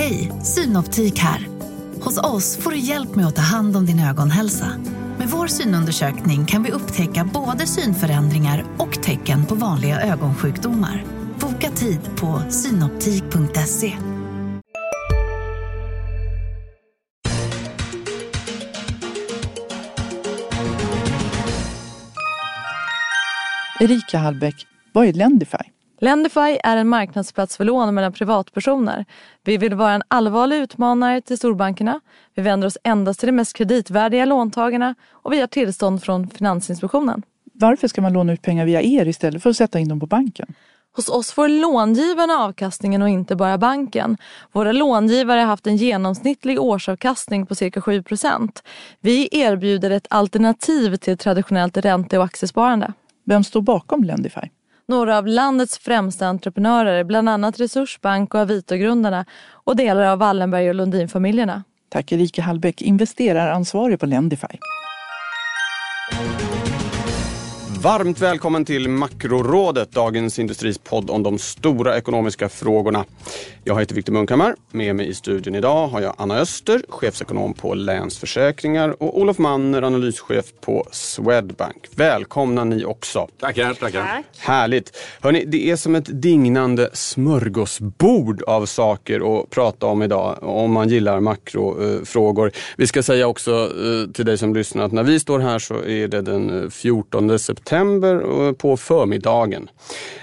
Hej, Synoptik här. Hos oss får du hjälp med att ta hand om din ögonhälsa. Med vår synundersökning kan vi upptäcka både synförändringar och tecken på vanliga ögonsjukdomar. Boka tid på synoptik.se. Erika Hallbäck, vad är Lendify? Lendify är en marknadsplats för lån mellan privatpersoner. Vi vill vara en allvarlig utmanare till storbankerna. Vi vänder oss endast till de mest kreditvärdiga låntagarna och vi har tillstånd från Finansinspektionen. Varför ska man låna ut pengar via er istället för att sätta in dem på banken? Hos oss får långivarna avkastningen och inte bara banken. Våra långivare har haft en genomsnittlig årsavkastning på cirka 7% Vi erbjuder ett alternativ till traditionellt ränte och aktiesparande. Vem står bakom Lendify? Några av landets främsta entreprenörer, bland annat Resursbank och Avito-grundarna och delar av Wallenberg och Lundin-familjerna. Tack Erika Hallbäck, investeraransvarig på Lendify. Varmt välkommen till Makrorådet, Dagens Industris podd om de stora ekonomiska frågorna. Jag heter Viktor Munkhammar. Med mig i studion idag har jag Anna Öster, chefsekonom på Länsförsäkringar och Olof Manner, analyschef på Swedbank. Välkomna ni också. Tackar, tackar. Tack. Härligt. Hörrni, det är som ett dignande smörgåsbord av saker att prata om idag om man gillar makrofrågor. Vi ska säga också eh, till dig som lyssnar att när vi står här så är det den 14 september september eh, på förmiddagen.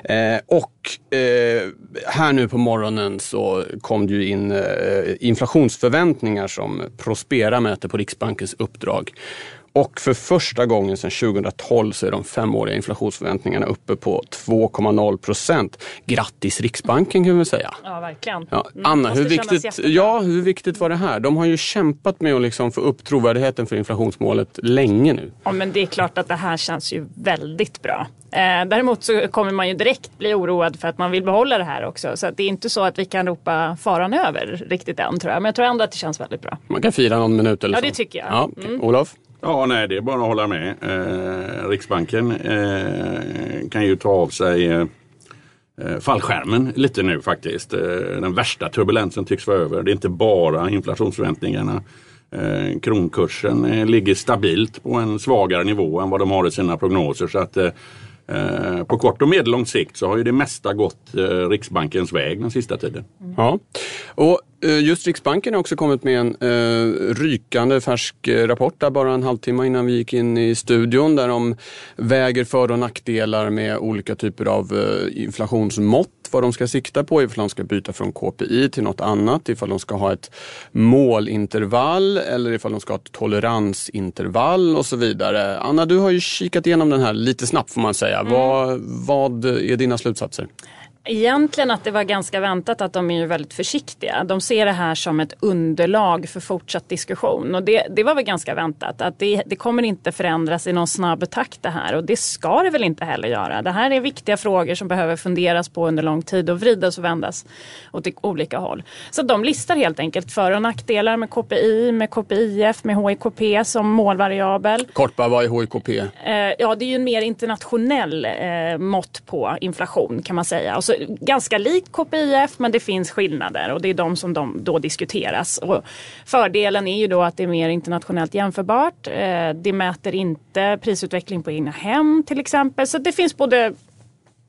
Eh, och eh, här nu på morgonen så kom det ju in eh, inflationsförväntningar som Prospera möter på Riksbankens uppdrag. Och för första gången sedan 2012 så är de femåriga inflationsförväntningarna uppe på 2,0 procent. Grattis Riksbanken kan vi säga. Ja, verkligen. Ja. Mm, Anna, hur viktigt, ja, hur viktigt var det här? De har ju kämpat med att liksom få upp trovärdigheten för inflationsmålet länge nu. Ja, men det är klart att det här känns ju väldigt bra. Eh, däremot så kommer man ju direkt bli oroad för att man vill behålla det här också. Så det är inte så att vi kan ropa faran över riktigt än tror jag. Men jag tror ändå att det känns väldigt bra. Man kan fira någon minut eller så. Ja, det tycker jag. Ja, okay. mm. Olof? Ja, nej, det är bara att hålla med. Eh, Riksbanken eh, kan ju ta av sig eh, eh, fallskärmen lite nu faktiskt. Eh, den värsta turbulensen tycks vara över. Det är inte bara inflationsförväntningarna. Eh, kronkursen eh, ligger stabilt på en svagare nivå än vad de har i sina prognoser. Så att Eh, eh på kort och medellång sikt så har ju det mesta gått eh, Riksbankens väg den sista tiden. Mm. Ja, och just Riksbanken har också kommit med en eh, rykande färsk rapport där bara en halvtimme innan vi gick in i studion där de väger för och nackdelar med olika typer av eh, inflationsmått vad de ska sikta på, ifall de ska byta från KPI till något annat, ifall de ska ha ett målintervall eller ifall de ska ha ett toleransintervall och så vidare. Anna, du har ju kikat igenom den här lite snabbt får man säga. Mm. Vad, vad är dina slutsatser? Egentligen att det var ganska väntat att de är väldigt försiktiga. De ser det här som ett underlag för fortsatt diskussion och det, det var väl ganska väntat att det, det, kommer inte förändras i någon snabb takt det här och det ska det väl inte heller göra. Det här är viktiga frågor som behöver funderas på under lång tid och vridas och vändas åt olika håll. Så de listar helt enkelt för och nackdelar med KPI, med KPIF, med HIKP som målvariabel. Kort bara, vad är HIKP? Eh, ja, det är ju en mer internationell eh, mått på inflation kan man säga. Och så ganska likt KPIF men det finns skillnader och det är de som de då diskuteras. Och fördelen är ju då att det är mer internationellt jämförbart. Eh, det mäter inte prisutveckling på egna hem till exempel. Så det finns både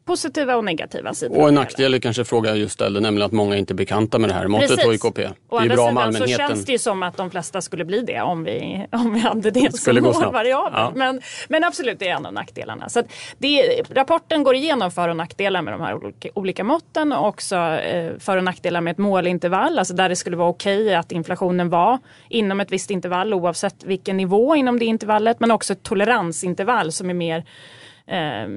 positiva och negativa sidor. Och en nackdel är kanske fråga jag just ställde, nämligen att många inte är bekanta med det här måttet HIKP. Det är bra om allmänheten. så känns det ju som att de flesta skulle bli det om vi, om vi hade det skulle som målvariabel. Ja. Men, men absolut, det är en av nackdelarna. Så det, rapporten går igenom för och nackdelar med de här olika, olika måtten och också eh, för och nackdelar med ett målintervall, alltså där det skulle vara okej okay att inflationen var inom ett visst intervall oavsett vilken nivå inom det intervallet, men också ett toleransintervall som är mer eh,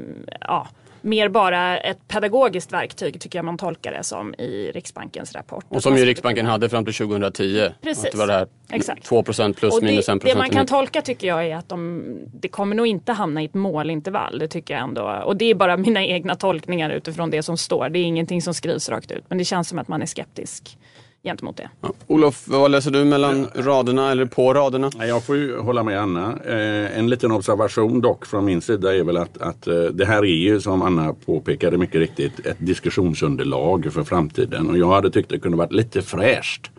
ja, mer bara ett pedagogiskt verktyg tycker jag man tolkar det som i Riksbankens rapport. Och som ju Riksbanken hade fram till 2010. Precis. Att det var det här Exakt. 2% plus och minus 1% Det man kan tolka tycker jag är att de, det kommer nog inte hamna i ett målintervall. Det tycker jag ändå. Och det är bara mina egna tolkningar utifrån det som står. Det är ingenting som skrivs rakt ut. Men det känns som att man är skeptisk gentemot det. Ja. Olof, vad läser du mellan raderna eller på raderna? Jag får ju hålla med Anna. Eh, en liten observation dock från min sida är väl att, att eh, det här är ju som Anna påpekade mycket riktigt ett diskussionsunderlag för framtiden och jag hade tyckt det kunde varit lite fräscht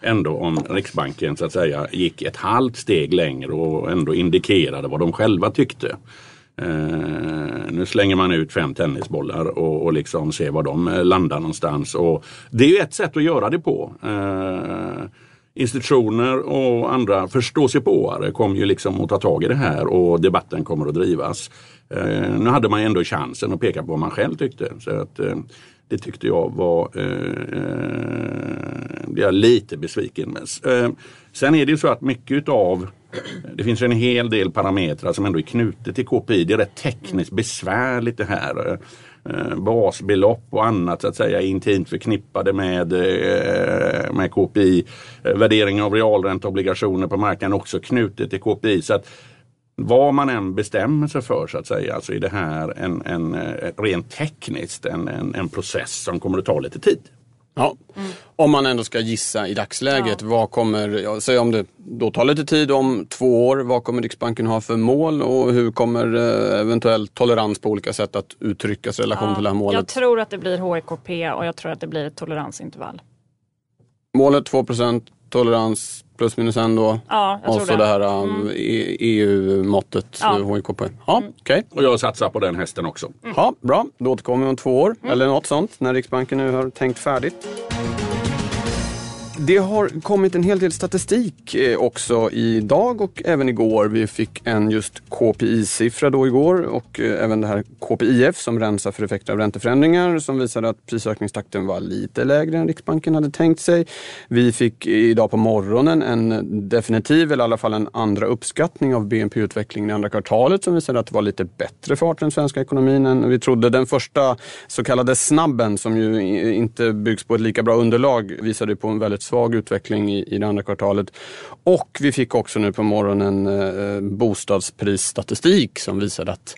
ändå om Riksbanken så att säga gick ett halvt steg längre och ändå indikerade vad de själva tyckte. Eh, nu slänger man ut fem tennisbollar och, och liksom ser var de eh, landar någonstans. Och det är ju ett sätt att göra det på. Eh, institutioner och andra förståsigpåare kommer ju liksom att ta tag i det här och debatten kommer att drivas. Eh, nu hade man ändå chansen att peka på vad man själv tyckte. Så att, eh, det tyckte jag var, eh, eh blev jag lite besviken med. Eh, sen är det ju så att mycket av det finns en hel del parametrar som ändå är knutet till KPI. Det är rätt tekniskt besvärligt det här. Eh, basbelopp och annat så att säga intimt förknippade med, eh, med KPI. Eh, värdering av realränteobligationer på marknaden också knutet till KPI. Så att vad man än bestämmer sig för så att säga så är det här en, en, rent tekniskt en, en, en process som kommer att ta lite tid. Ja. Mm. Om man ändå ska gissa i dagsläget, ja. vad kommer, säg om det då tar lite tid, om två år, vad kommer Riksbanken ha för mål och hur kommer eh, eventuell tolerans på olika sätt att uttryckas i relation ja, till det här målet? Jag tror att det blir HEKP och jag tror att det blir ett toleransintervall. Målet 2 tolerans plus minus en då. Ja, jag och så det. det här um, EU-måttet ja. HIKP. Ja, mm. Okay. Och jag satsar på den hästen också. Mm. Ja, bra, då återkommer vi om två år mm. eller något sånt när Riksbanken nu har tänkt färdigt. Det har kommit en hel del statistik eh, också idag och även igår. Vi fick en just KPI-siffra då igår och eh, även det här KPIF som rensar för effekter av ränteförändringar som visade att prisökningstakten var lite lägre än Riksbanken hade tänkt sig. Vi fick idag på morgonen en definitiv, eller i alla fall en andra uppskattning av BNP-utvecklingen i andra kvartalet som visade att det var lite bättre fart i den svenska ekonomin än vi trodde. Den första så kallade snabben som ju inte byggs på ett lika bra underlag visade på en väldigt svag utveckling i, i det andra kvartalet. Och vi fick också nu på morgonen eh, bostadsprisstatistik som visade att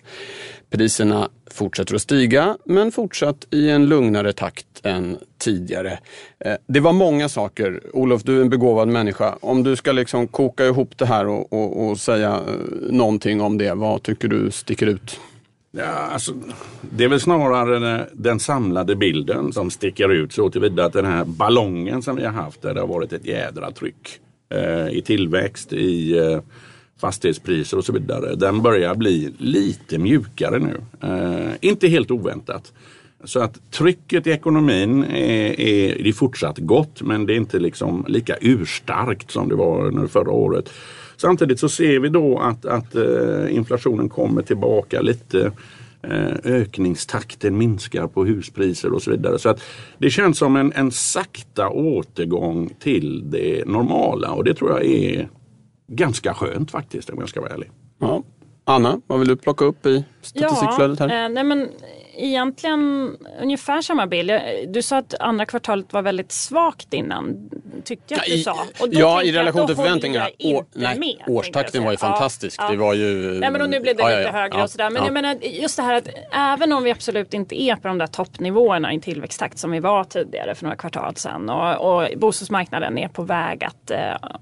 priserna fortsätter att stiga men fortsatt i en lugnare takt än tidigare. Eh, det var många saker. Olof, du är en begåvad människa. Om du ska liksom koka ihop det här och, och, och säga eh, någonting om det, vad tycker du sticker ut? Ja, alltså, det är väl snarare den samlade bilden som sticker ut så tillvida att den här ballongen som vi har haft där det har varit ett jädra tryck eh, i tillväxt, i eh, fastighetspriser och så vidare. Den börjar bli lite mjukare nu. Eh, inte helt oväntat. Så att trycket i ekonomin är, är, är fortsatt gott men det är inte liksom lika urstarkt som det var under förra året. Samtidigt så ser vi då att, att eh, inflationen kommer tillbaka lite. Eh, ökningstakten minskar på huspriser och så vidare. Så att det känns som en, en sakta återgång till det normala och det tror jag är ganska skönt faktiskt om jag ska vara ärlig. Ja. Anna, vad vill du plocka upp i statistikflödet här? Ja, eh, nej men egentligen ungefär samma bild. Du sa att andra kvartalet var väldigt svagt innan. Tyckte jag att du sa. ja, i relation till förväntningarna. År, nej, med, årstakten var ju fantastisk. Ja, det var ju... Nej, men och nu blev det ja, lite ja, högre och sådär. Men jag menar just det här att även om vi absolut inte är på de där toppnivåerna i tillväxttakt som vi var tidigare för några kvartal sedan och, och bostadsmarknaden är på väg att eh,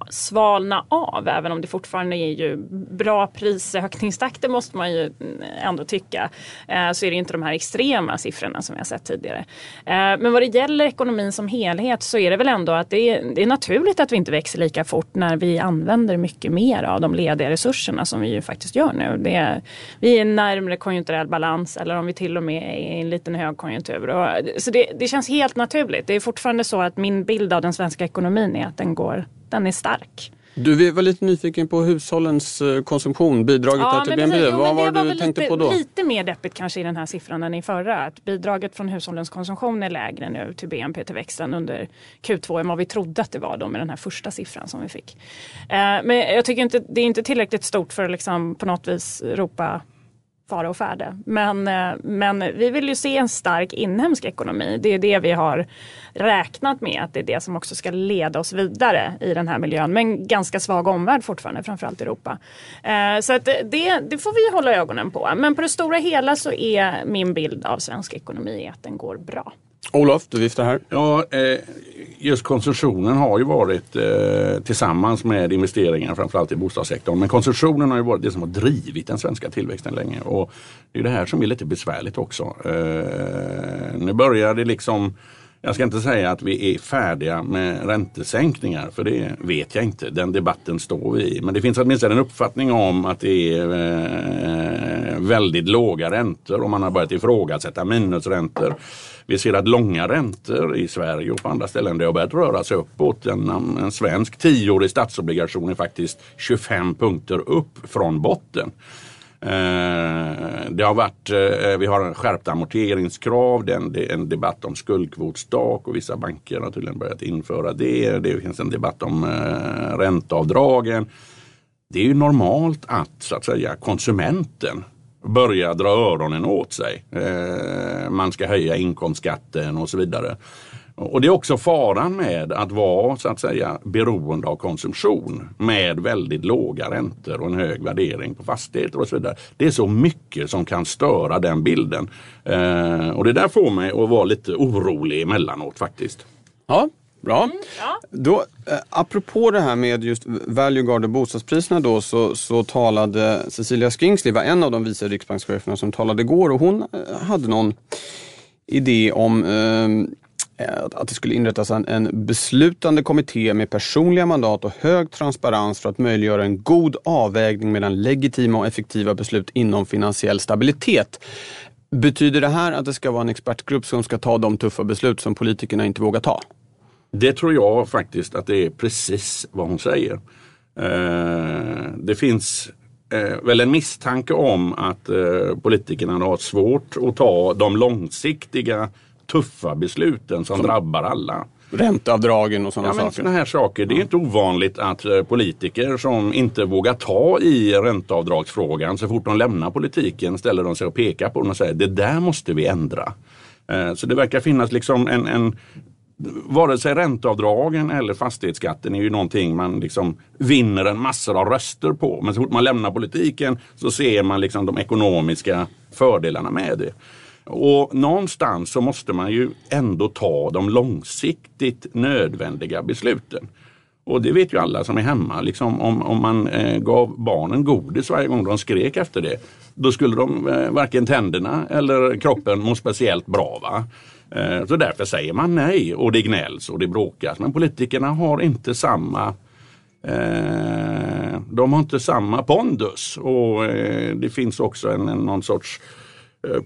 svalna av. Även om det fortfarande är ju bra prisökningstakter måste man ju ändå tycka. Eh, så är det inte de här extrema siffrorna som vi har sett tidigare. Eh, men vad det gäller ekonomin som helhet så är det väl ändå att det är, det är naturligt att vi inte växer lika fort när vi använder mycket mer av de lediga resurserna som vi ju faktiskt gör nu. Det är, vi är närmre konjunkturell balans eller om vi till och med är i en liten högkonjunktur. Och, så det, det känns helt naturligt. Det är fortfarande så att min bild av den svenska ekonomin är att den, går, den är stark. Du var lite nyfiken på hushållens eh, konsumtion, bidraget ja, till BNP. Precis, Vad var det du tänkte lite, på då? Lite mer deppigt kanske i den här siffran än i förra. Att bidraget från hushållens konsumtion är lägre nu till BNP-tillväxten under Q2 än vad vi trodde att det var då med den här första siffran som vi fick. Eh, men jag tycker inte det är inte tillräckligt stort för att liksom på något vis ropa fara och färde. Men, eh, men vi vill ju se en stark inhemsk ekonomi. Det är det vi har räknat med att det är det som också ska leda oss vidare i den här miljön. Men ganska svag omvärld fortfarande, framförallt Europa. Eh, så att det, det får vi hålla ögonen på. Men på det stora hela så är min bild av svensk ekonomi att den går bra. Olof, du viftar här. Ja, eh, just konsumtionen har ju varit eh, tillsammans med investeringar framförallt i bostadssektorn. Men konsumtionen har ju varit det som har drivit den svenska tillväxten länge. Och det är det här som är lite besvärligt också. Eh, nu börjar det liksom jag ska inte säga att vi är färdiga med räntesänkningar för det vet jag inte. Den debatten står vi i. Men det finns åtminstone en uppfattning om att det är eh, väldigt låga räntor och man har börjat ifrågasätta minusräntor. Vi ser att långa räntor i Sverige och på andra ställen det har börjat röra sig uppåt. En, en svensk tioårig statsobligation är faktiskt 25 punkter upp från botten. Eh, det har varit, eh, vi har skärpta amorteringskrav, det är en debatt om skuldkvotstak och vissa banker har tydligen börjat införa det. Det finns en debatt om eh, ränteavdragen. Det är ju normalt att, så att säga, konsumenten börjar dra öronen åt sig. Eh, man ska höja inkomstskatten och så vidare. Och det är också faran med att vara så att säga beroende av konsumtion med väldigt låga räntor och en hög värdering på fastigheter och så vidare. Det är så mycket som kan störa den bilden. Eh, och det där får mig att vara lite orolig emellanåt faktiskt. Ja, Bra. Mm, ja. Då, eh, apropå det här med just value guard och bostadspriserna då så, så talade Cecilia Skingsley, var en av de vice riksbankscheferna som talade igår och hon eh, hade någon idé om eh, Eh, Eh, att det skulle inrättas en, en beslutande kommitté med personliga mandat och hög transparens för att möjliggöra en god avvägning mellan legitima och effektiva beslut inom finansiell stabilitet. Betyder det här att det ska vara en expertgrupp som ska ta de tuffa beslut som politikerna inte vågar ta? Det tror jag faktiskt att det är precis vad hon säger. Eh, det finns eh, väl en misstanke om att politikerna har svårt att ta de långsiktiga tuffa besluten som, som drabbar alla. Ränteavdragen och sådana ja, saker. Såna här saker. Det är inte ovanligt att eh, politiker som inte vågar ta i ränteavdragsfrågan så fort de lämnar politiken ställer de sig och pekar på den och säger det där måste vi ändra. Eh, så det verkar finnas liksom en, en vare sig ränteavdragen eller fastighetsskatten är ju någonting man liksom vinner en massor av röster på. Men så fort man lämnar politiken så ser man liksom de ekonomiska fördelarna med det. Och någonstans så måste man ju ändå ta de långsiktigt nödvändiga besluten. Och det vet ju alla som är hemma. Liksom om, om man eh, gav barnen godis varje gång de skrek efter det. Då skulle de eh, varken tänderna eller kroppen må speciellt bra. Va? Eh, så därför säger man nej och det gnälls och det bråkas. Men politikerna har inte samma eh, de har inte samma pondus och eh, det finns också en, en, någon sorts Eh,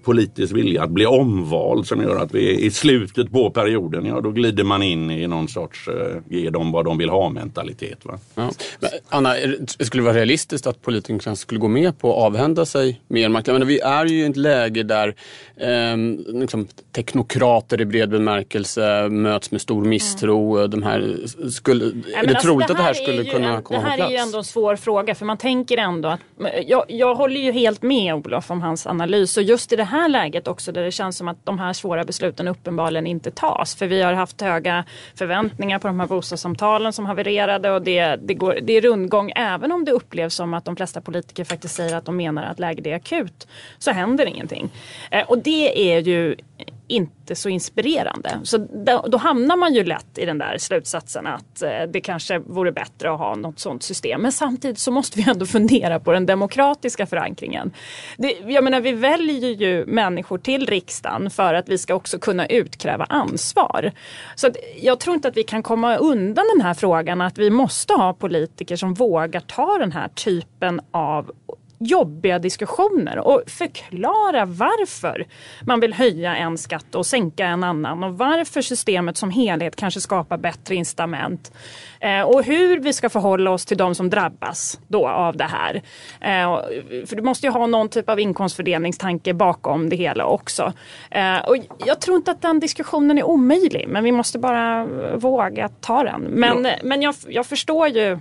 politisk vilja att bli omvald som gör att vi i slutet på perioden, ja då glider man in i någon sorts uh, ge dem vad de vill ha mentalitet. Va? Ja. Men, Anna, det skulle vara realistiskt att politikerna skulle gå med på att avhända sig mer makt? Men vi är ju i ett läge där eh, liksom, teknokrater i bred bemärkelse möts med stor misstro. Mm. De här skulle, är det alltså troligt det att det här skulle ju, kunna komma på plats? Det här är ju ändå en svår fråga för man tänker ändå att jag, jag håller ju helt med Olof om hans analys och just just i det här läget också där det känns som att de här svåra besluten uppenbarligen inte tas. För vi har haft höga förväntningar på de här bostadssamtalen som havererade och det, det, går, det är rundgång även om det upplevs som att de flesta politiker faktiskt säger att de menar att läget är akut så händer ingenting. Eh, och det är ju inte så inspirerande. Så då, då, hamnar man ju lätt i den där slutsatsen att eh, det kanske vore bättre att ha något sånt system. Men samtidigt så måste vi ändå fundera på den demokratiska förankringen. Det, jag menar vi väljer ju människor till riksdagen för att vi ska också kunna utkräva ansvar. Så jag tror inte att vi kan komma undan den här frågan att vi måste ha politiker som vågar ta den här typen av jobbiga diskussioner och förklara varför man vill höja en skatt och sänka en annan och varför systemet som helhet kanske skapar bättre incitament. Eh, och hur vi ska förhålla oss till de som drabbas då av det här. Eh, för du måste ju ha någon typ av inkomstfördelningstanke bakom det hela också. Eh, och jag tror inte att den diskussionen är omöjlig men vi måste bara våga ta den. Men, ja. men jag, jag förstår ju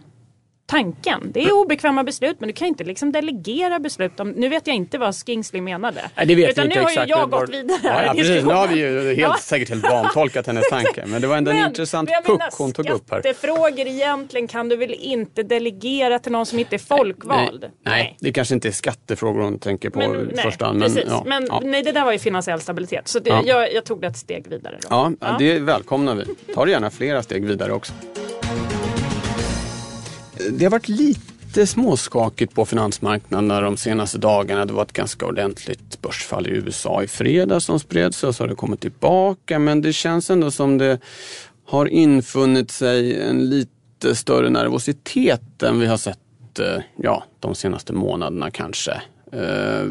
tanken. Det är obekväma beslut men du kan inte liksom delegera beslut. Om, nu vet jag inte vad Skingsley menade. Nej, det vet Utan inte nu har exakt ju jag gått vidare ja, ja, precis. Nu har vi ju helt, ja. säkert helt vantolkat hennes tanke. Men det var ändå en intressant puck hon tog upp här. Skattefrågor egentligen kan du väl inte delegera till någon som inte är folkvald? Nej, nej. det kanske inte är skattefrågor hon tänker på men, i nej, första hand. Men, men, ja, men nej, det där var ju finansiell stabilitet. Så det, Ja. jag, jag tog det ett steg vidare. Då. Ja, ja, det välkomnar vi. Ta gärna flera steg vidare också. Det har varit lite småskakigt på finansmarknaderna de senaste dagarna. Det var ett ganska ordentligt börsfall i USA i fredags som spred sig och så har det kommit tillbaka. Men det känns ändå som det har infunnit sig en lite större nervositet än vi har sett eh, ja, de senaste månaderna kanske. Eh,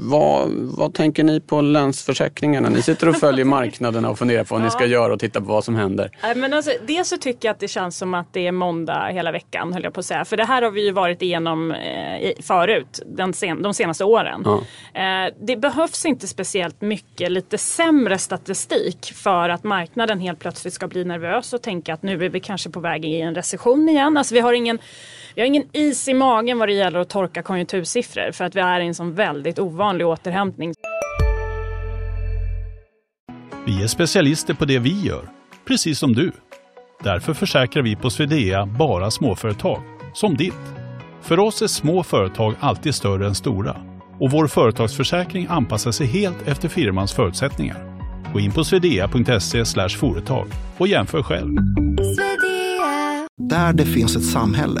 vad, vad tänker ni på Länsförsäkringarna? Ni sitter och följer marknaderna och funderar på vad ni ska göra och titta på vad som händer. Nej, Men alltså, dels så tycker jag att det känns som att det är måndag hela veckan höll jag på att säga. För det här har vi ju varit igenom eh, förut den sen, de senaste åren. Ja. Eh, det behövs inte speciellt mycket lite sämre statistik för att marknaden helt plötsligt ska bli nervös och tänka att nu är vi kanske på väg i en recession igen. Alltså vi har ingen vi har ingen is i magen vad det gäller att torka konjunktursiffror för att vi är i en sån väldigt ovanlig återhämtning. Vi är specialister på det vi gör, precis som du. Därför försäkrar vi på Swedea bara småföretag, som ditt. För oss är små företag alltid större än stora och vår företagsförsäkring anpassar sig helt efter firmans förutsättningar. Gå in på swedea.se företag och jämför själv. Där det finns ett samhälle,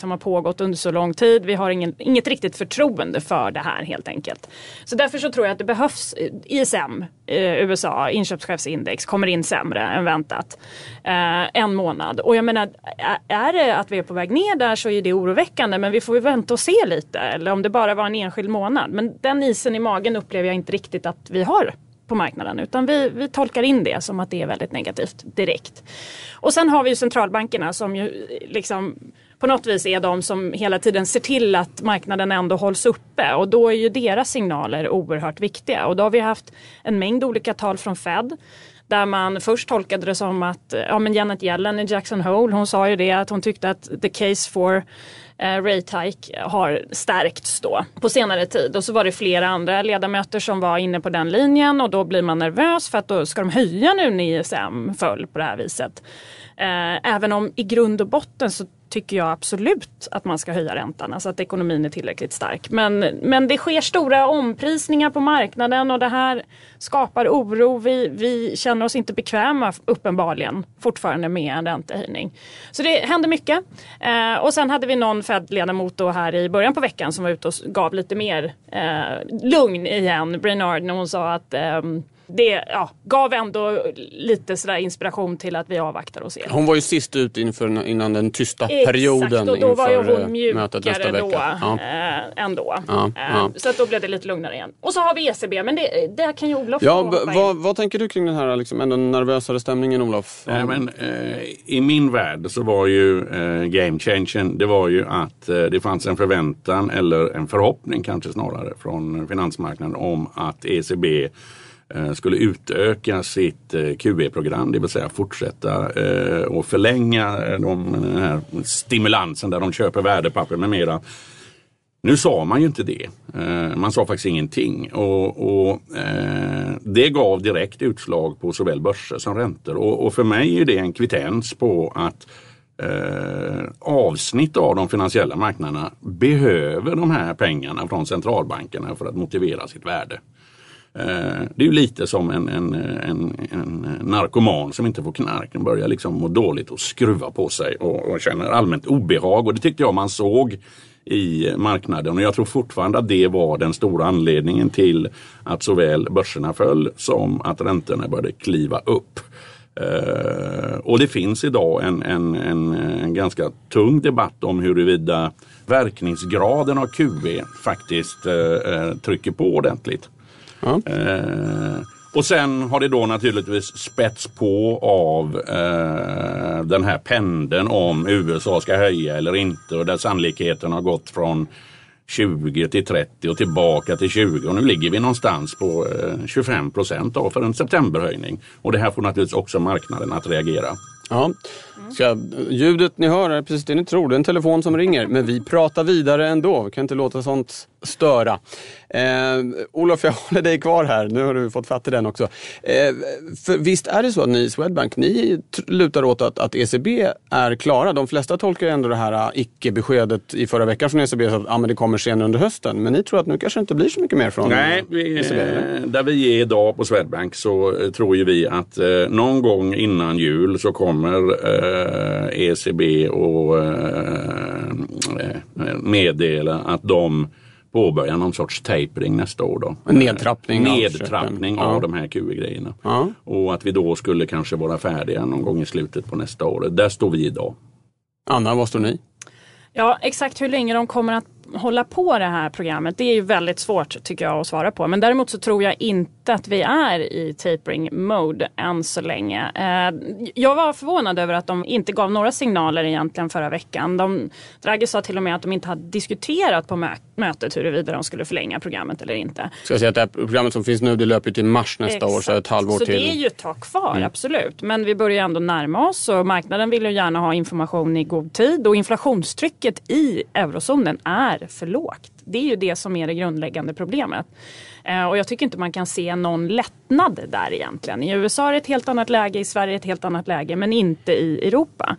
som har pågått under så lång tid. Vi har ingen, inget riktigt förtroende för det här helt enkelt. Så därför så tror jag att det behövs ISM, eh, eh USA, inköpschefsindex, kommer in sämre än väntat. Eh, en månad. Och jag menar, är det att vi är på väg ner där så är det oroväckande men vi får ju vänta och se lite. Eller om det bara var en enskild månad. Men den isen i magen upplever jag inte riktigt att vi har på marknaden utan vi, vi tolkar in det som att det är väldigt negativt direkt. Och sen har vi ju centralbankerna som ju liksom på något vis är de som hela tiden ser till att marknaden ändå hålls uppe. Och då är ju deras signaler oerhört viktiga. Och då har vi haft en mängd olika tal från Fed där man först tolkade det som att ja, men Janet Yellen i Jackson Hole hon sa ju det att hon tyckte att the case for eh, rate hike har stärkts då på senare tid. Och så var det flera andra ledamöter som var inne på den linjen och då blir man nervös för att då ska de höja nu när ISM föll på det här viset. Eh, även om i grund och botten så tycker jag absolut att man ska höja räntan, alltså att ekonomin är tillräckligt stark. Men, men det sker stora omprisningar på marknaden och det här skapar oro. Vi, vi känner oss inte bekväma uppenbarligen fortfarande med en räntehöjning. Så det händer mycket. Eh, och sen hade vi någon Fed-ledamot då här i början på veckan som var ute och gav lite mer eh, lugn igen, Brainard, när hon sa att eh, det ja, gav ändå lite sådär inspiration till att vi avvaktar och ser. Hon var ju sist ut inför, innan den tysta Exakt, perioden och då var ju hon eh, mötet nästa mjukare då. Ja. eh, ändå. Ja, Eh, ja. Så att då blev det lite lugnare igen. Och så har vi ECB, men det, där kan ju Olof Ja, vad, vad tänker du kring den här liksom, ändå nervösare stämningen Olof? Nej, men, eh, I min värld så var ju eh, game changern det var ju att eh, det fanns en förväntan eller en förhoppning kanske snarare från finansmarknaden om att ECB Eh, skulle utöka sitt eh, QE-program, det vill säga fortsätta eh, och förlänga de, den här stimulansen där de köper värdepapper med mera. Nu sa man ju inte det. Man sa faktiskt ingenting. Och, och, eh, det gav direkt utslag på såväl börser som räntor. Och, och för mig är det en kvittens på att eh, avsnitt av de finansiella marknaderna behöver de här pengarna från centralbankerna för att motivera sitt värde. Eh, det är ju lite som en, en, en, en narkoman som inte får knark. Den börjar liksom må dåligt och skruva på sig och, och känner allmänt obehag. Och det tyckte jag man såg i marknaden och jag tror fortfarande att det var den stora anledningen till att såväl börserna föll som att räntorna började kliva upp. Eh, och det finns idag en, en, en, en, ganska tung debatt om huruvida verkningsgraden av QE faktiskt eh, trycker på ordentligt. Ja. Eh, och sen har det då naturligtvis spätts på av eh, den här pendeln om USA ska höja eller inte och där sannolikheten har gått från 20 till 30 och tillbaka till 20 och nu ligger vi någonstans på eh, 25 procent för en septemberhöjning. Och det här får naturligtvis också marknaden att reagera. Ja. Ska, ljudet ni hör är precis det ni tror, det är en telefon som ringer. Men vi pratar vidare ändå, vi kan inte låta sånt störa. Eh, Olof, jag håller dig kvar här. Nu har du fått fatt i den också. Eh, för visst är det så att ni i Swedbank, ni lutar åt att, att ECB är klara. De flesta tolkar ändå det här äh, icke-beskedet i förra veckan från ECB så att ah, men det kommer senare under hösten. Men ni tror att nu kanske inte blir så mycket mer från Nej, vi, ECB? Eller? Där vi är idag på Swedbank så eh, tror ju vi att eh, någon gång innan jul så kommer eh, ECB och eh, eh, meddela att de påbörja någon sorts tapering nästa år. Då. En nedtrappning, nedtrappning av, av de här QE-grejerna. Ja. Och att vi då skulle kanske vara färdiga någon gång i slutet på nästa år. Där står vi idag. Anna, var står ni? Ja, exakt hur länge de kommer att hålla på det här programmet, det är ju väldigt svårt tycker jag att svara på. Men däremot så tror jag inte att vi är i tapering mode än så länge. Eh, jag var förvånad över att de inte gav några signaler egentligen förra veckan. De, Draghi sa till och med att de inte hade diskuterat på mötet huruvida de skulle förlänga programmet eller inte. Ska jag säga att det här programmet som finns nu det löper till mars nästa Exakt. år, så ett halvår till. Så det är ju ett tag kvar, mm. absolut. Men vi börjar ändå närma oss och marknaden vill ju gärna ha information i god tid och inflationstrycket i eurozonen är är för lågt. Det är ju det som är det grundläggande problemet. Eh, och jag tycker inte man kan se någon lättnad där egentligen. I USA är det ett helt annat läge, i Sverige är det ett helt annat läge, men inte i Europa.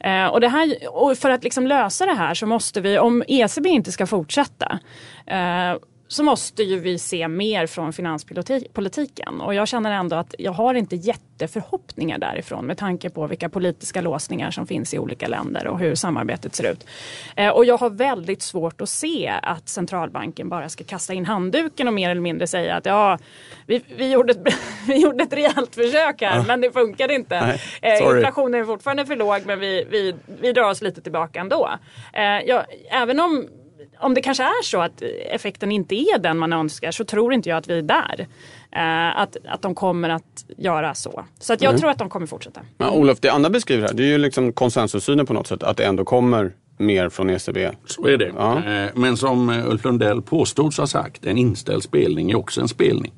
Eh, och, det här, och för att liksom lösa det här så måste vi, om ECB inte ska fortsätta eh, så måste ju vi se mer från finanspolitiken. Och jag känner ändå att jag har inte jätteförhoppningar därifrån med tanke på vilka politiska låsningar som finns i olika länder och hur samarbetet ser ut. Eh, och jag har väldigt svårt att se att centralbanken bara ska kasta in handduken och mer eller mindre säga att ja, vi, vi, gjorde, ett, vi gjorde ett rejält försök här ah. men det funkade inte. Nej, eh, inflationen är fortfarande för låg men vi, vi, vi drar oss lite tillbaka ändå. Eh, ja, även om om det kanske är så att effekten inte är den man önskar så tror inte jag att vi är där. Uh, att, att de kommer att göra så. Så att jag mm. tror att de kommer fortsätta. Men Olof, det Anna beskriver här, det är ju liksom konsensussynen på något sätt. Att det ändå kommer mer från ECB. Så är det. Ja. Uh, men som Ulf Lundell påstods ha sagt, en inställd spelning är också en spelning.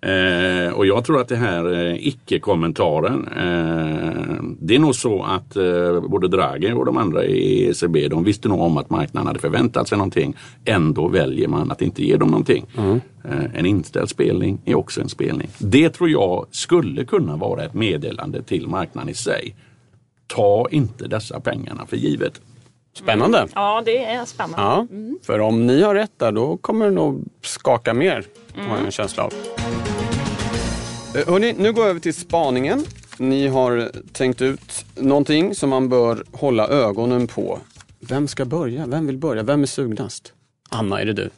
Eh, och jag tror att det här eh, icke-kommentaren, eh, det är nog så att eh, både Draghi och de andra i ECB, de visste nog om att marknaden hade förväntat sig någonting. Ändå väljer man att inte ge dem någonting. Mm. Eh, en inställd spelning är också en spelning. Det tror jag skulle kunna vara ett meddelande till marknaden i sig. Ta inte dessa pengarna för givet. Spännande. Mm. Ja, det är spännande. Ja, mm. För om ni har rätt där, då kommer det nog skaka mer, mm. har jag en känsla av. Hörrni, hörni, nu går jag över till spaningen. Ni har tänkt ut någonting som man bör hålla ögonen på. Vem ska börja? Vem vill börja? Vem är sugnast? Anna, är det du?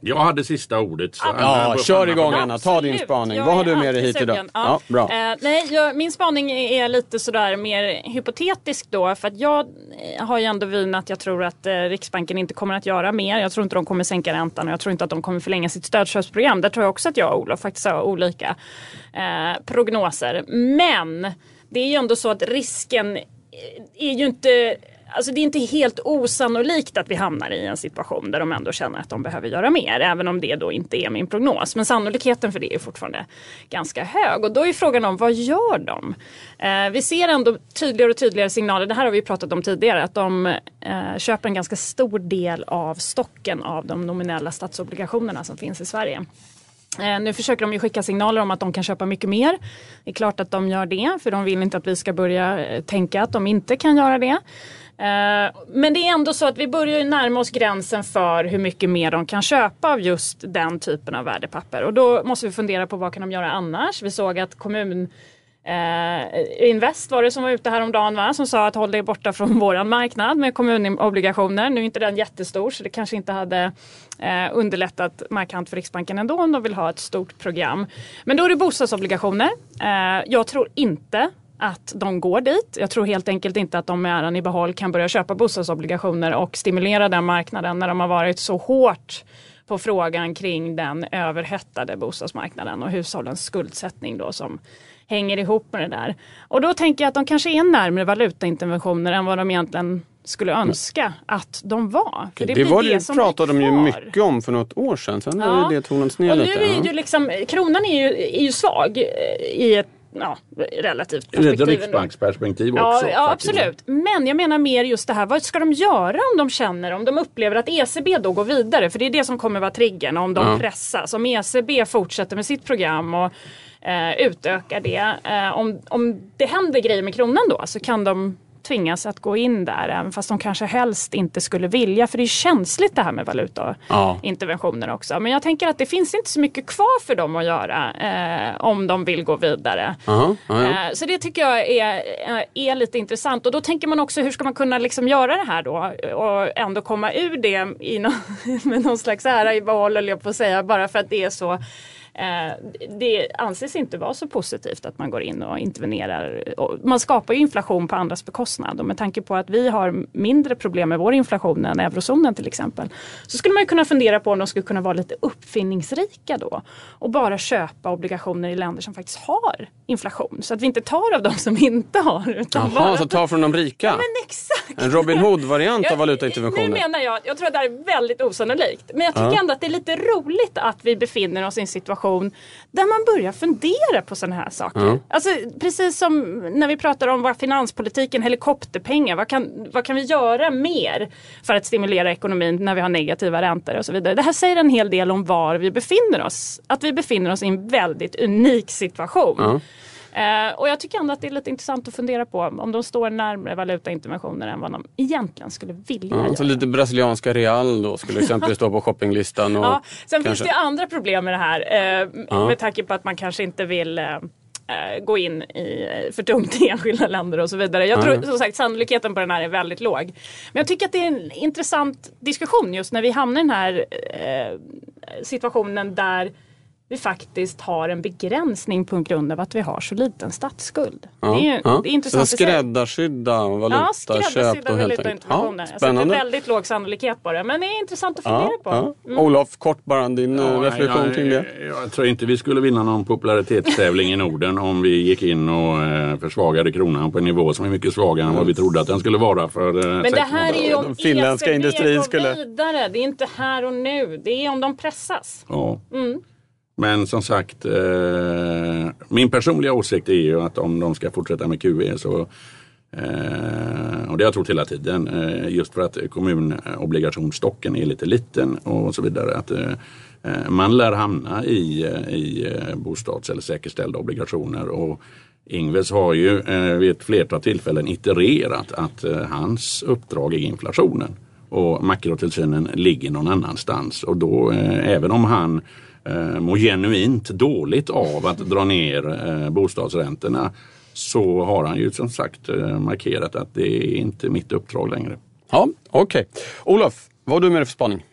Jag hade sista ordet. Så ja, kör igång Anna, ta din spaning. Jag Vad har du med dig hit idag? Ja. ja bra. Eh, nej, jag, min spaning är lite sådär mer hypotetisk då. För att jag eh, har ju ändå vin att jag tror att eh, Riksbanken inte kommer att göra mer. Jag tror inte de kommer sänka räntan och jag tror inte att de kommer förlänga sitt stödköpsprogram. Där tror jag också att jag och Olof faktiskt har olika eh, prognoser. Men det är ju ändå så att risken är ju inte Alltså det är inte helt osannolikt att vi hamnar i en situation där de ändå känner att de behöver göra mer. Även om det då inte är min prognos. Men sannolikheten för det är fortfarande ganska hög. Och då är frågan om vad gör de? Eh, vi ser ändå tydligare och tydligare signaler. Det här har vi pratat om tidigare. Att de eh, köper en ganska stor del av stocken av de nominella statsobligationerna som finns i Sverige. Eh, nu försöker de ju skicka signaler om att de kan köpa mycket mer. Det är klart att de gör det för de vill inte att vi ska börja eh, tänka att de inte kan göra det. Eh, men det är ändå så att vi börjar närma oss gränsen för hur mycket mer de kan köpa av just den typen av värdepapper. Och då måste vi fundera på vad kan de göra annars? Vi såg att kommun Eh, Invest var det som var ute häromdagen va? som sa att håll dig borta från våran marknad med kommunobligationer. Nu är inte den jättestor så det kanske inte hade eh, underlättat markant för Riksbanken ändå om de vill ha ett stort program. Men då är det bostadsobligationer. Eh, jag tror inte att de går dit. Jag tror helt enkelt inte att de med äran i behåll kan börja köpa bostadsobligationer och stimulera den marknaden när de har varit så hårt på frågan kring den överhettade bostadsmarknaden och hushållens skuldsättning då som hänger ihop med det där. Och då tänker jag att de kanske är närmare valutainterventioner än vad de egentligen skulle önska att de var. För det, det var det, det pratade de ju mycket om för något år sedan. Sen ja. har det tonats ner lite. Nu är ju liksom, kronan är ju, är ju svag i ett ja, relativt perspektiv. Ett riksbanksperspektiv också. Ja, ja absolut. Men jag menar mer just det här, vad ska de göra om de känner, om de upplever att ECB då går vidare? För det är det som kommer vara triggern om de ja. pressas. Om ECB fortsätter med sitt program och eh, utökar det. Eh, om, om det händer grejer med kronan då så kan de tvingas att gå in där även fast de kanske helst inte skulle vilja för det är känsligt det här med valutainterventioner ja. också. Men jag tänker att det finns inte så mycket kvar för dem att göra eh, om de vill gå vidare. -huh. eh, så det tycker jag är, eh, är lite intressant och då tänker man också hur ska man kunna liksom göra det här då och ändå komma ur det i no med någon slags ära i behåll, jag på att säga, bara för att det är så det anses inte vara så positivt att man går in och intervenerar. Man skapar ju inflation på andras bekostnad och med tanke på att vi har mindre problem med vår inflation än eurozonen till exempel. Så skulle man kunna fundera på om de skulle kunna vara lite uppfinningsrika då och bara köpa obligationer i länder som faktiskt har inflation. Så att vi inte tar av de som inte har. Utan Jaha, bara... så ta från de rika? Ja, men exakt. En Robin Hood-variant av valutainterventioner? Nu menar jag, jag tror att det här är väldigt osannolikt. Men jag tycker ja. ändå att det är lite roligt att vi befinner oss i en situation situation där man börjar fundera på sådana här saker. Mm. Alltså, precis som när vi pratar om vad finanspolitiken, helikopterpengar, vad kan, vad kan vi göra mer för att stimulera ekonomin när vi har negativa räntor och så vidare. Det här säger en hel del om var vi befinner oss. Att vi befinner oss i en väldigt unik situation. Mm. Uh, och jag tycker ändå att det är lite intressant att fundera på om de står närmare valutainterventioner än vad de egentligen skulle vilja mm, göra. Så lite brasilianska real då skulle exempelvis stå på shoppinglistan. Och ja, sen kanske... finns det andra problem med det här uh, uh. med tanke på att man kanske inte vill eh, gå in i för tungt i enskilda länder och så vidare. Jag tror som sagt sannolikheten på den här är väldigt låg. Men jag tycker att det är en intressant diskussion just när vi hamnar i den här eh, situationen där vi faktiskt har en begränsning på grund av att vi har så liten statsskuld. Ja, det, är, ja. det är intressant. Så skräddarsydda valutaköp ja, skräddarsydda valutainterventioner. Ja, spännande. Alltså, väldigt låg sannolikhet på det men det är intressant att fundera på. Mm. Olof, kort bara din ja, eh, reflektion jag, kring det. Jag tror inte vi skulle vinna någon popularitetstävling i Norden om vi gick in och eh, försvagade kronan på en nivå som är mycket svagare än vad vi trodde att den skulle vara för eh, Men det här är ju om finländska industrin skulle... vidare. Det är inte här och nu. Det är om de pressas. Ja. Mm. Men som sagt, eh, min personliga åsikt är ju att om de ska fortsätta med QE så eh, och det har jag trott hela tiden, eh, just för att kommunobligationsstocken är lite liten och så vidare. Att eh, man lär hamna i, eh, i eh, bostads eller säkerställda obligationer. Och Ingves har ju eh, vid ett flertal tillfällen itererat att hans uppdrag är inflationen och makrotillsynen ligger någon annanstans. Och då, även om han eh, mår genuint dåligt av att dra ner eh, bostadsräntorna så har han ju som sagt eh, markerat att det är inte mitt uppdrag längre. Ja, Okej. Okay. Olof, vad har du med dig för spaning?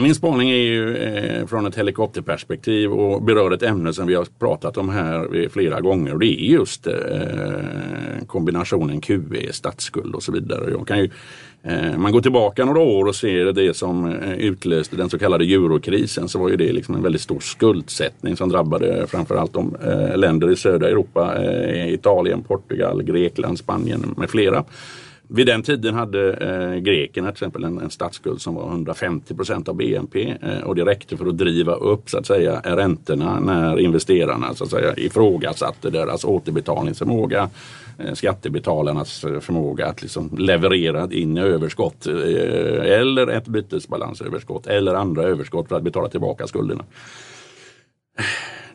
Min spaning är ju eh, från ett helikopterperspektiv och berör ett ämne som vi har pratat om här flera gånger det är just eh, kombinationen QE, statsskuld och så vidare. Jag kan ju Eh, man går tillbaka några år och ser det som eh, utlöste den så kallade eurokrisen så var ju det liksom en väldigt stor skuldsättning som drabbade framförallt de eh, länder i södra Europa, Italien, Portugal, Grekland, Spanien med flera. Vid den tiden hade eh, grekerna till exempel en, en statsskuld som var 150 procent av BNP eh, och det räckte för att driva upp så att säga räntorna när investerarna så att säga ifrågasatte deras återbetalningsförmåga. Eh, skattebetalarnas eh, förmåga att liksom leverera in överskott eh, eller ett bytesbalansöverskott eller andra överskott för att betala tillbaka skulderna.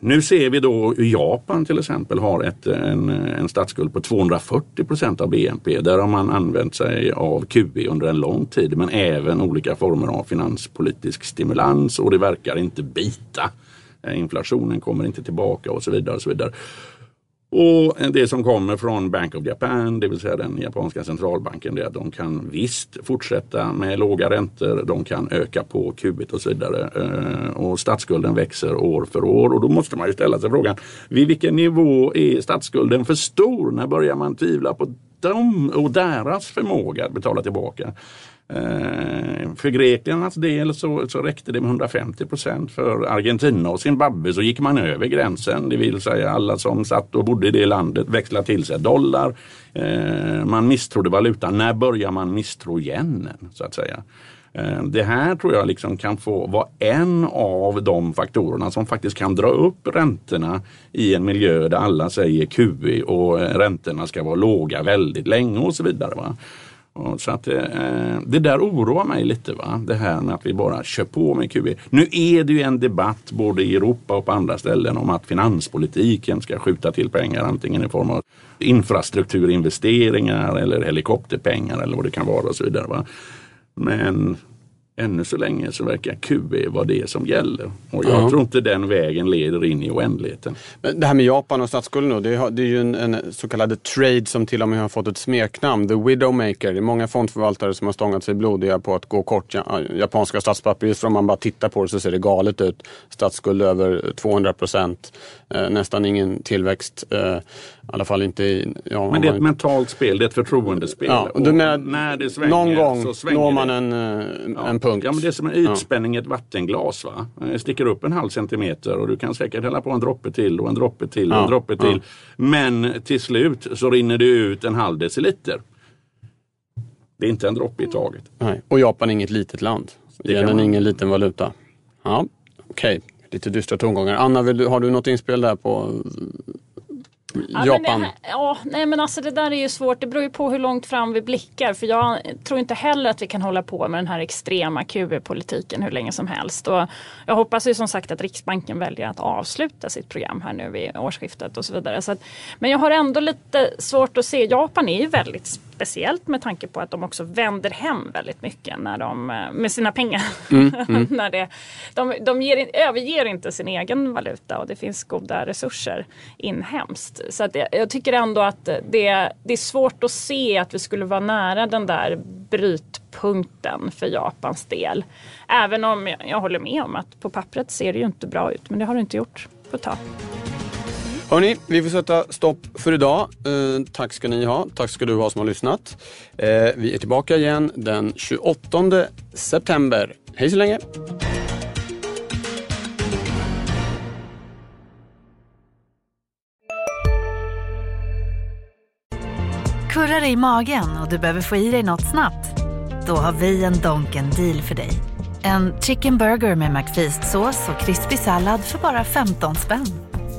Nu ser vi då hur Japan till exempel har ett, en, en statsskuld på 240 procent av BNP. Där har man använt sig av QE under en lång tid men även olika former av finanspolitisk stimulans och det verkar inte bita. Inflationen kommer inte tillbaka och så vidare. Och så vidare. Och det som kommer från Bank of Japan, det vill säga den japanska centralbanken, det är att de kan visst fortsätta med låga räntor, de kan öka på kubit och så vidare. Eh, och statsskulden växer år för år och då måste man ju ställa sig frågan, vid vilken nivå är statsskulden för stor? När börjar man tvivla på dem och deras förmåga att betala tillbaka? Eh, för Greklands del så, så räckte det med 150 procent. För Argentina och Zimbabwe så gick man över gränsen. Det vill säga alla som satt och bodde i det landet växlade till sig dollar. Eh, man misstrodde valutan. När börjar man misstro yenen? Så att säga. Eh, det här tror jag liksom kan få vara en av de faktorerna som faktiskt kan dra upp räntorna i en miljö där alla säger QE och eh, räntorna ska vara låga väldigt länge och så vidare. Va? Så att, eh, eh, det där oroar mig lite. Va? Det här med att vi bara kör på med QE. Nu är det ju en debatt både i Europa och på andra ställen om att finanspolitiken ska skjuta till pengar antingen i form av infrastrukturinvesteringar eller helikopterpengar eller vad det kan vara och så vidare. Va? Men ännu så länge så verkar QE vara det som gäller. Och jag mm. tror inte den vägen leder in i oändligheten. Men det här med Japan och statsskulden det, är, det är ju en, en, så kallad trade som till och med har fått ett smeknamn, the widowmaker. Det är många fondförvaltare som har stångat sig blodiga på att gå kort japanska statspapper. Just för om man bara tittar på det så ser det galet ut. Statsskuld över 200 procent, eh, nästan ingen tillväxt. Eh, i alla fall inte i... Ja, Men det är ett mentalt spel, det är ett förtroendespel. Ja, och menar, när det svänger, någon gång så når man en, eh, ja. en punkt. Ja, men det är som en ytspänning i ett vattenglas. Va? Det sticker upp en halv centimeter och du kan säkert hälla på en droppe till och en droppe till och en droppe till. Men till slut så rinner det ut en halv deciliter. Det är inte en droppe i taget. Nej. Och Japan är inget litet land. Yenen är ingen liten valuta. Ja, Okej, okay. lite dystra tongångar. Anna, du, har du något inspel där på Ja, Japan? Men det, ja, nej men alltså det där är ju svårt. Det beror ju på hur långt fram vi blickar. För jag tror inte heller att vi kan hålla på med den här extrema QE-politiken hur länge som helst. Och jag hoppas ju som sagt att Riksbanken väljer att avsluta sitt program här nu vid årsskiftet och så vidare. Så att, men jag har ändå lite svårt att se. Japan är ju väldigt Speciellt med tanke på att de också vänder hem väldigt mycket när de, eh, med sina pengar. Mm, mm. när det, de de ger, överger inte sin egen valuta och det finns goda resurser inhemskt. Så att jag, jag tycker ändå att det, det är svårt att se att vi skulle vara nära den där brytpunkten för Japans del. Även om jag, jag håller med om att på pappret ser det ju inte bra ut men det har det inte gjort på ett tag. Hörni, vi får sätta stopp för idag. Eh, tack ska ni ha. Tack ska du ha som har lyssnat. Eh, vi är tillbaka igen den 28 september. Hej så länge! Kurrar i magen och du behöver få i dig något snabbt? Då har vi en Donken deal för dig. En chicken burger med McFeast-sås och krispig sallad för bara 15 spänn.